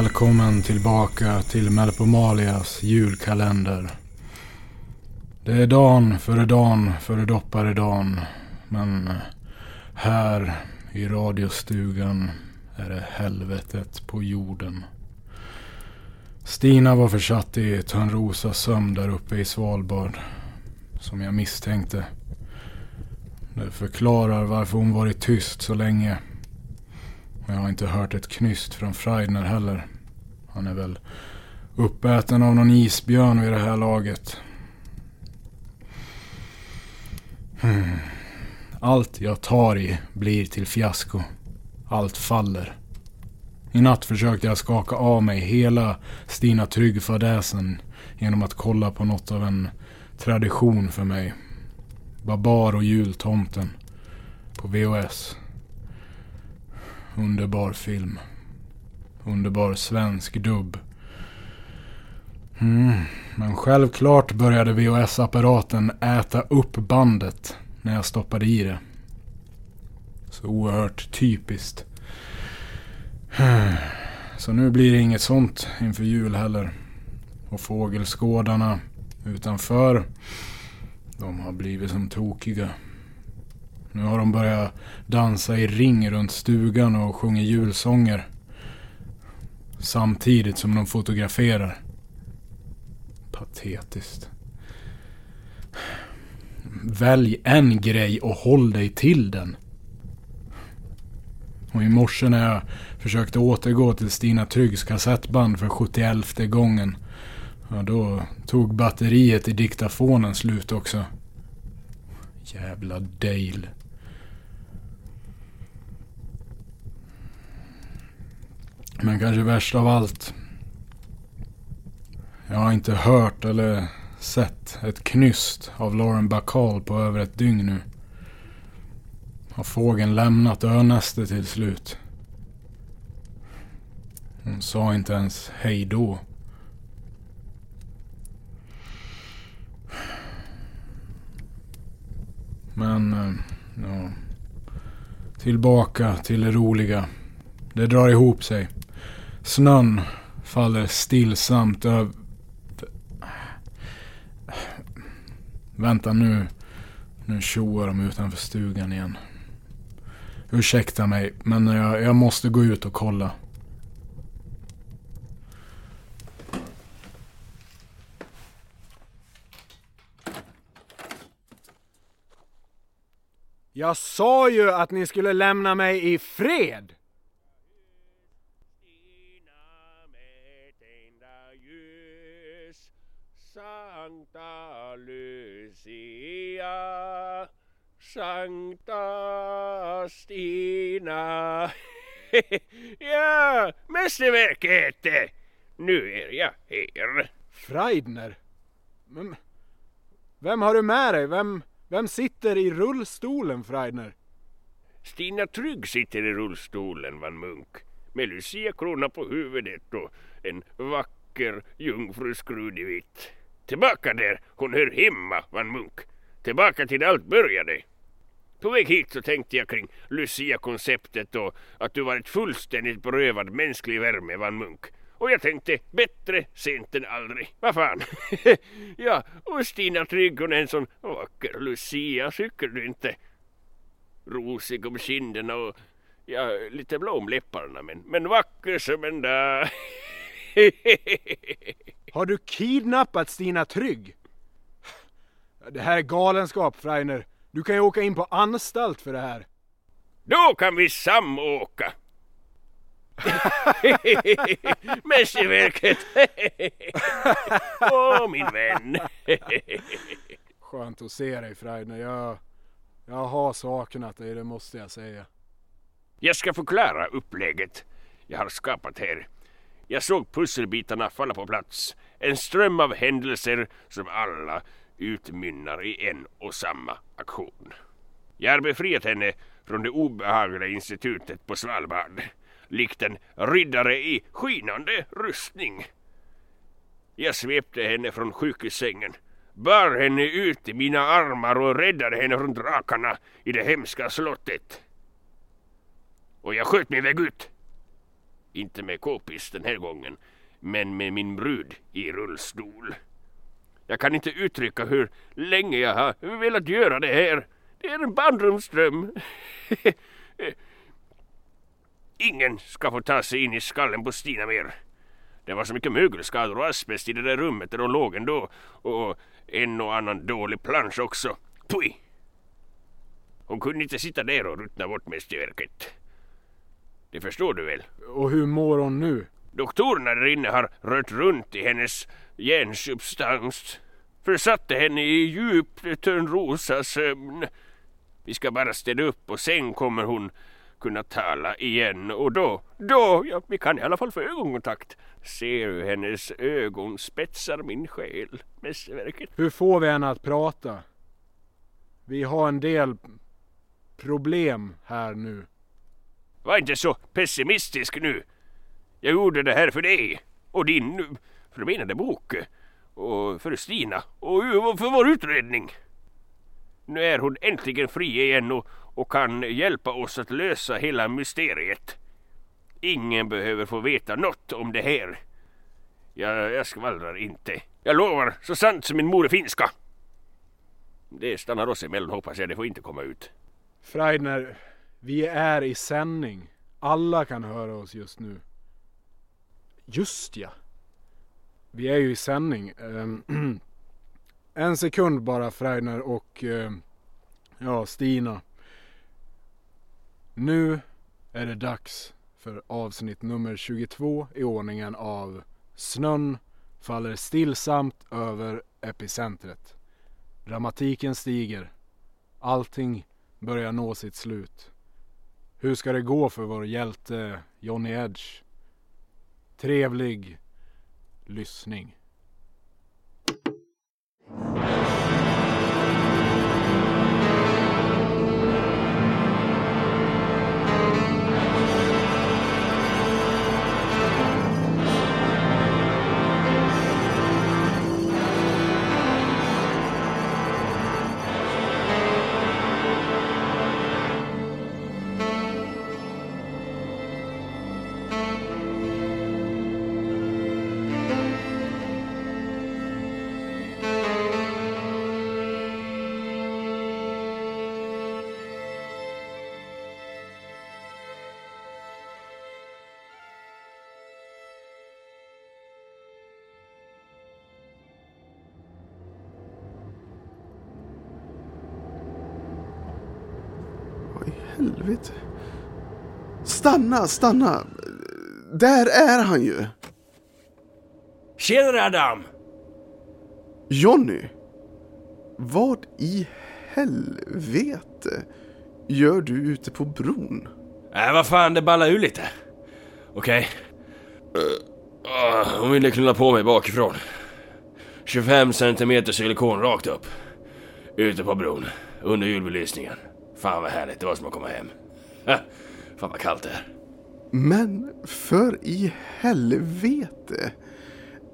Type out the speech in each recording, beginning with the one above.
Välkommen tillbaka till Melpomalias julkalender. Det är dan före dan före dopparedan. Men här i radiostugan är det helvetet på jorden. Stina var försatt i Törnrosa sömn där uppe i Svalbard. Som jag misstänkte. Det förklarar varför hon varit tyst så länge. Men jag har inte hört ett knyst från Freidner heller. Han är väl uppäten av någon isbjörn vid det här laget. Hmm. Allt jag tar i blir till fiasko. Allt faller. I natt försökte jag skaka av mig hela Stina Trygg-fadäsen genom att kolla på något av en tradition för mig. Babar och jultomten. På VHS. Underbar film. Underbar svensk dubb. Mm, men självklart började VHS-apparaten äta upp bandet när jag stoppade i det. Så oerhört typiskt. Så nu blir det inget sånt inför jul heller. Och fågelskådarna utanför, de har blivit som tokiga. Nu har de börjat dansa i ring runt stugan och sjunger julsånger. Samtidigt som de fotograferar. Patetiskt. Välj en grej och håll dig till den. Och i morse när jag försökte återgå till Stina Tryggs kassettband för 71 gången. Ja, då tog batteriet i diktafonen slut också. Jävla Dale. Men kanske värst av allt. Jag har inte hört eller sett ett knyst av Lauren Bacall på över ett dygn nu. Har fågeln lämnat önästet till slut? Hon sa inte ens hej då. Men, eh, ja. Tillbaka till det roliga. Det drar ihop sig. Snön faller stillsamt över... Vänta nu. Nu tjoar de utanför stugan igen. Ursäkta mig, men jag, jag måste gå ut och kolla. Jag sa ju att ni skulle lämna mig i fred! Sankta Lucia Sankta Stina Ja, mästerverket! Nu är jag här. Freidner? Men, vem har du med dig? Vem, vem sitter i rullstolen, Freidner? Stina Trygg sitter i rullstolen, Van Munk. Med Lucia-krona på huvudet och en vacker jungfruskrud i vitt. Tillbaka där hon hör hemma, Van Munk. Tillbaka till där allt började. På väg hit så tänkte jag kring Lucia-konceptet och att du varit fullständigt berövad mänsklig värme, Van Munk. Och jag tänkte, bättre sent än aldrig. Vad fan? ja, och Stina Trygg hon är en sån vacker Lucia, tycker du inte? Rosig om kinderna och ja, lite blå om läpparna men, men vacker som en dag. Har du kidnappat Stina Trygg? Det här är galenskap, Freiner. Du kan ju åka in på anstalt för det här. Då kan vi samåka. Mästerverket. Åh min vän. Skönt att se dig Freidner. Jag, jag har saknat dig, det måste jag säga. Jag ska förklara upplägget jag har skapat här. Jag såg pusselbitarna falla på plats. En ström av händelser som alla utmynnar i en och samma aktion. Jag har befriat henne från det obehagliga institutet på Svalbard, likt en riddare i skinande rustning. Jag svepte henne från sjukhussängen, bar henne ut i mina armar och räddade henne från drakarna i det hemska slottet. Och jag sköt min väg ut. Inte med k-pist den här gången, men med min brud i rullstol. Jag kan inte uttrycka hur länge jag har velat göra det här. Det är en barndomsdröm. Ingen ska få ta sig in i skallen på Stina mer. Det var så mycket mögelskador och asbest i det där rummet där hon låg ändå. Och en och annan dålig plansch också. Tui! Hon kunde inte sitta där och ruttna bort mästerverket. Det förstår du väl? Och hur mår hon nu? Doktorerna där inne har rört runt i hennes hjärnsubstans. Försatte henne i djup törnrosa sömn. Vi ska bara städa upp och sen kommer hon kunna tala igen och då, då, ja, vi kan i alla fall få ögonkontakt. Ser hur hennes ögon spetsar min själ, mästerverket. Hur får vi henne att prata? Vi har en del problem här nu. Var inte så pessimistisk nu. Jag gjorde det här för dig och din förmenade bok och för Stina och för vår utredning. Nu är hon äntligen fri igen och, och kan hjälpa oss att lösa hela mysteriet. Ingen behöver få veta något om det här. Jag, jag skvallrar inte. Jag lovar, så sant som min mor är finska. Det stannar oss emellan hoppas jag, det får inte komma ut. Freidner, vi är i sändning. Alla kan höra oss just nu. Just ja. Vi är ju i sändning. Ehm, en sekund bara Freidner och ehm, ja, Stina. Nu är det dags för avsnitt nummer 22 i ordningen av Snön faller stillsamt över epicentret. Dramatiken stiger. Allting börjar nå sitt slut. Hur ska det gå för vår hjälte Johnny Edge? Trevlig lyssning. Helvete? Stanna, stanna! Där är han ju! Tjenare Adam! Jonny! Vad i helvete gör du ute på bron? Nej, vad fan, det ballar ur lite. Okej. Uh, hon ville knulla på mig bakifrån. 25 centimeter silikon rakt upp. Ute på bron. Under julbelysningen. Fan vad härligt, det var som att komma hem. Fan vad kallt det är. Men för i helvete!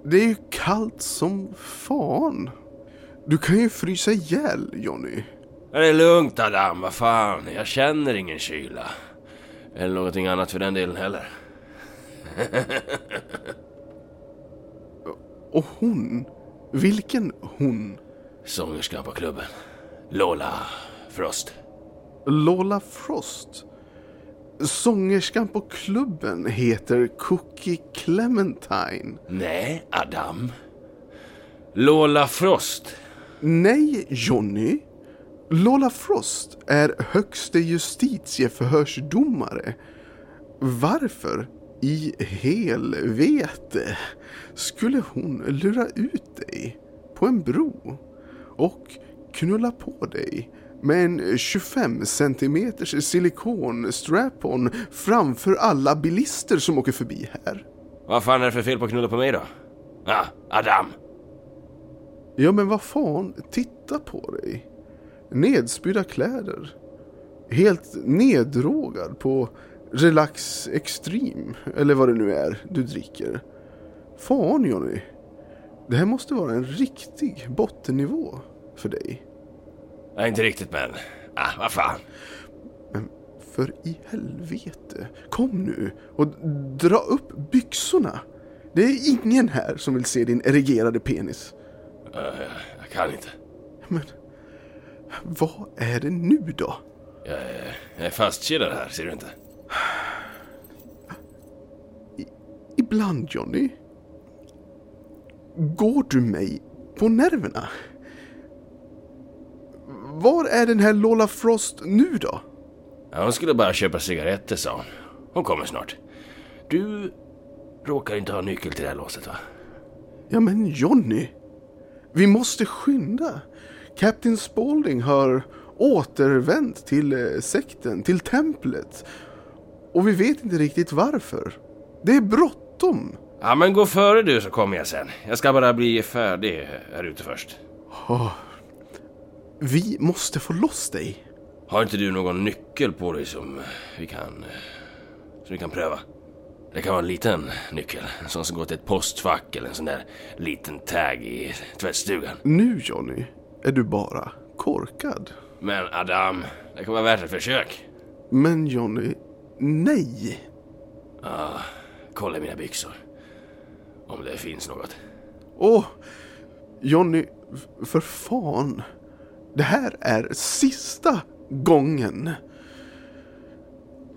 Det är ju kallt som fan. Du kan ju frysa ihjäl, Jonny. Ja, Det är lugnt Adam, vad fan. Jag känner ingen kyla. Eller någonting annat för den delen heller. Och hon? Vilken hon? Sångerskan på klubben. Lola Frost. Lola Frost. Sångerskan på klubben heter Cookie Clementine. Nej, Adam. Lola Frost. Nej, Jonny. Lola Frost är högste justitieförhörsdomare. Varför i helvete skulle hon lura ut dig på en bro och knulla på dig med en 25 centimeters silikon strap-on framför alla bilister som åker förbi här? Vad fan är det för fel på att knulla på mig då? Ja, Adam. Ja men vad fan, titta på dig. Nedspydda kläder. Helt neddrogad på Relax Extreme, eller vad det nu är du dricker. Fan Johnny. Det här måste vara en riktig bottennivå för dig. Nej, inte riktigt men... Ah, vad fan. För i helvete, kom nu och dra upp byxorna. Det är ingen här som vill se din erigerade penis. Uh, jag kan inte. Men vad är det nu då? Jag är, jag är fastkedjad här, ser du inte? Ibland Johnny går du mig på nerverna. Var är den här Lola Frost nu då? Ja, hon skulle bara köpa cigaretter, sa hon. Hon kommer snart. Du råkar inte ha nyckel till det här låset, va? Ja, men Johnny. Vi måste skynda. Captain Spaulding har återvänt till eh, sekten, till templet. Och vi vet inte riktigt varför. Det är bråttom. Ja, men gå före du så kommer jag sen. Jag ska bara bli färdig här ute först. Oh. Vi måste få loss dig. Har inte du någon nyckel på dig som vi kan, som vi kan pröva? Det kan vara en liten nyckel, en sån som går till ett postfack eller en sån där liten tag i tvättstugan. Nu Johnny, är du bara korkad. Men Adam, det kan vara värt ett försök. Men Johnny, nej. Ja, kolla mina byxor. Om det finns något. Åh, Johnny, för fan. Det här är sista gången.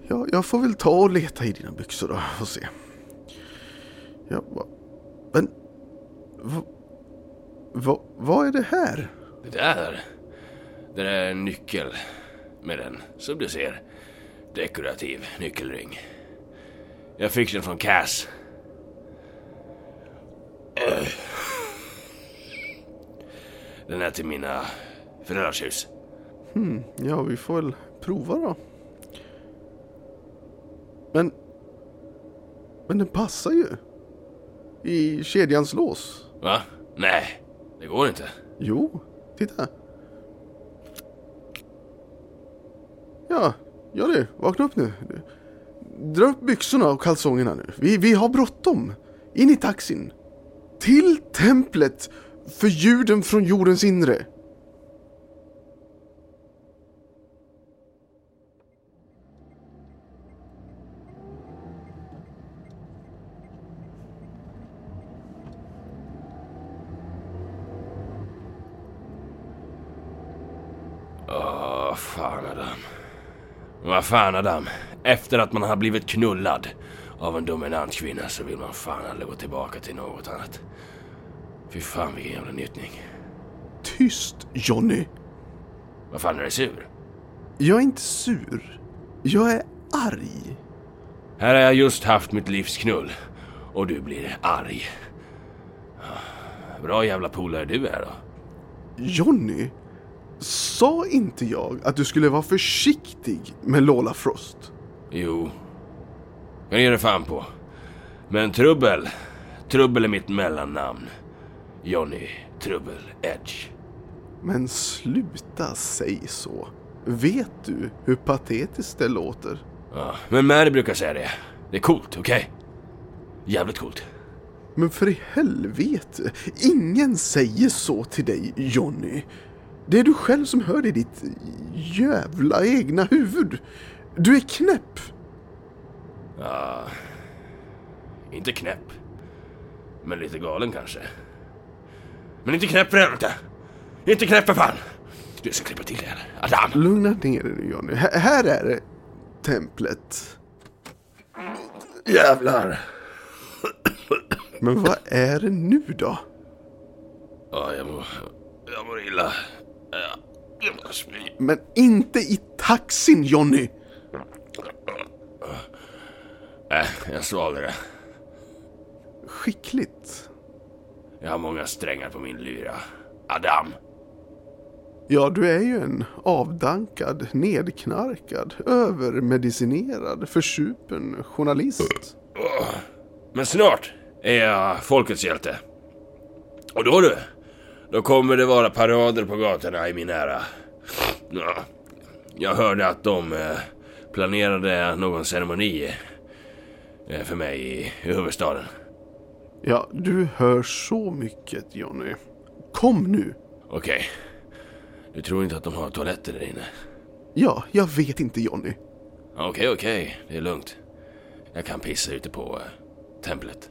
Ja, jag får väl ta och leta i dina byxor då och se. Ja, va, men... Vad va, va är det här? Det där, det där är en nyckel med den, som du ser, dekorativ nyckelring. Jag fick den från Cass. Äh. Den är till mina hus. Hmm, ja, vi får väl prova då. Men... Men den passar ju. I kedjans lås. Va? Nej, det går inte. Jo, titta. Ja, gör det. Vakna upp nu. Dra upp byxorna och kalsongerna nu. Vi, vi har bråttom. In i taxin. Till templet för ljuden från jordens inre. Åh, fan Adam. Vad fan Adam. Efter att man har blivit knullad av en dominant kvinna så vill man fan aldrig gå tillbaka till något annat. Fy fan vilken jävla njutning. Tyst Johnny. Vad fan är du sur? Jag är inte sur. Jag är arg. Här har jag just haft mitt livs knull. Och du blir arg. Bra jävla polare du är då. Johnny, sa inte jag att du skulle vara försiktig med Lola Frost? Jo. Jag ger det fan på. Men Trubbel. Trubbel är mitt mellannamn. Johnny Trubbel Edge. Men sluta säg så. Vet du hur patetiskt det låter? Ja, men Mary brukar säga det. Det är coolt, okej? Okay? Jävligt coolt. Men för i helvete, ingen säger så till dig, Johnny. Det är du själv som hör det i ditt jävla egna huvud. Du är knäpp. Ja, inte knäpp. Men lite galen kanske. Men inte knäpp för helvete! Inte knäpp för fan! Du ska klippa till det här. Adam! Lugna ner dig nu Johnny. H här är det templet. Jävlar! Men vad är det nu då? Ja, jag mår, jag mår illa. Jag, mår spy. Men inte i taxin Johnny! Äh, jag svalde det. Skickligt. Jag har många strängar på min lyra. Adam! Ja, du är ju en avdankad, nedknarkad, övermedicinerad, försupen journalist. Men snart är jag folkets hjälte. Och då du, då kommer det vara parader på gatorna i min ära. Ja, jag hörde att de eh, planerade någon ceremoni eh, för mig i, huvudstaden. Ja, du hör så mycket Johnny. Kom nu! Okej, okej. Det är lugnt. Jag kan pissa ute på eh, templet.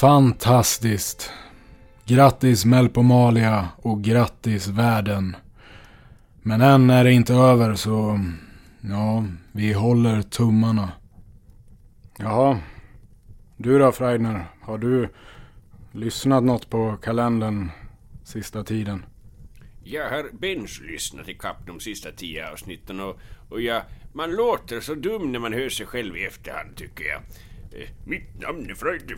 Fantastiskt. Grattis Melpomalia och grattis världen. Men än är det inte över så... Ja, vi håller tummarna. Jaha. Du då Freidner? Har du lyssnat något på kalendern sista tiden? Jag har Bench lyssnat ikapp de sista tio avsnitten och, och jag, man låter så dum när man hör sig själv i efterhand tycker jag. Eh, Mitt namn är Freidner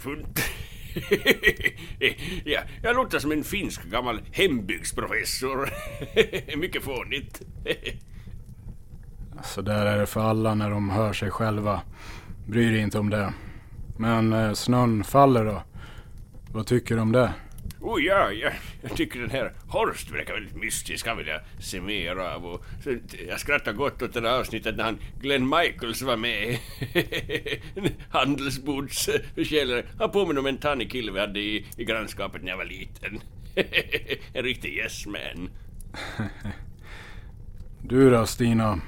ja, jag låter som en finsk gammal hembygdsprofessor. Mycket fånigt. Så där är det för alla när de hör sig själva. Bryr dig inte om det. Men eh, snön faller då. Vad tycker du om det? Oh ja, ja, jag tycker den här Horst verkar väldigt mystisk. Han vill jag se mer av. Och så, jag skrattar gott åt det där avsnittet när han Glenn Michaels var med. Handelsbordsförsäljare. Han påminner om en tannig kille vi hade i, i grannskapet när jag var liten. en riktig yes man. Du då Stina?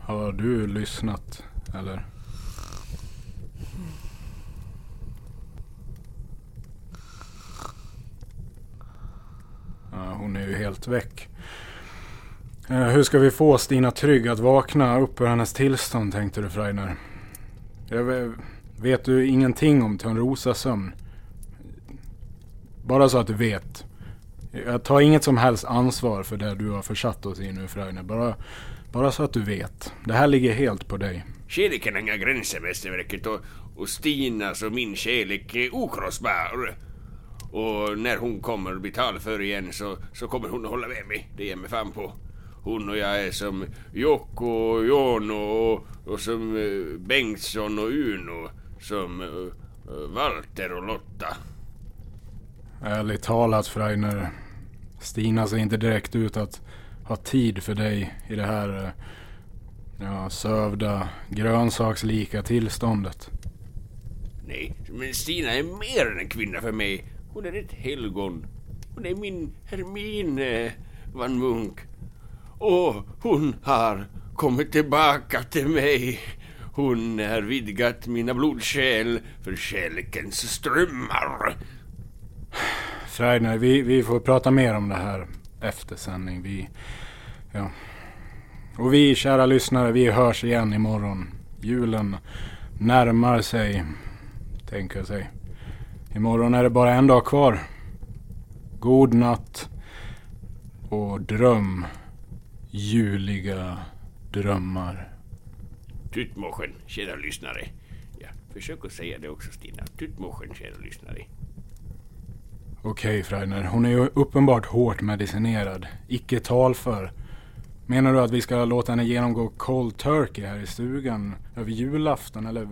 Har du lyssnat? Eller? Ja, hon väck. Eh, hur ska vi få Stina Trygg att vakna upp ur hennes tillstånd tänkte du Freiner? Jag vet du ingenting om Törnrosas sömn? Bara så att du vet. Jag tar inget som helst ansvar för det du har försatt oss i nu Freiner. Bara, bara så att du vet. Det här ligger helt på dig. Kärleken har inga gränser mästerverket och, och Stinas och min kärlek är okrossbar. Och när hon kommer bli talför igen så, så kommer hon att hålla med mig. Det ger mig fan på. Hon och jag är som Jocko och Jono och, och som eh, Bengtsson och Uno. Som eh, Walter och Lotta. Ärligt talat Freiner. Stina ser inte direkt ut att ha tid för dig i det här eh, ja, sövda, grönsakslika tillståndet. Nej, men Stina är mer än en kvinna för mig. Hon är ett helgon. Hon är min Hermine van Munk. Och hon har kommit tillbaka till mig. Hon har vidgat mina blodkärl för kärlekens strömmar. Freidner, vi, vi får prata mer om det här efter sändning. Vi, ja. Och vi, kära lyssnare, vi hörs igen imorgon. Julen närmar sig, tänker sig. Imorgon är det bara en dag kvar. God natt och dröm juliga drömmar. Tutmochen, kära lyssnare. Ja, försök att säga det också Stina. Tutmochen, kära lyssnare. Okej Freiner, hon är ju uppenbart hårt medicinerad. Icke talför. Menar du att vi ska låta henne genomgå cold turkey här i stugan över julafton eller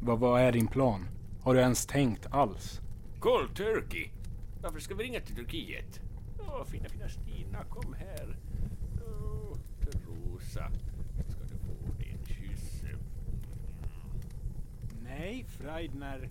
vad, vad är din plan? Har du ens tänkt alls? Cold Turkey. Varför ska vi ringa till Turkiet? Åh, fina, fina Stina, kom här. Åh, Rosa. Ska du få dig en kyss? Nej, Freidner.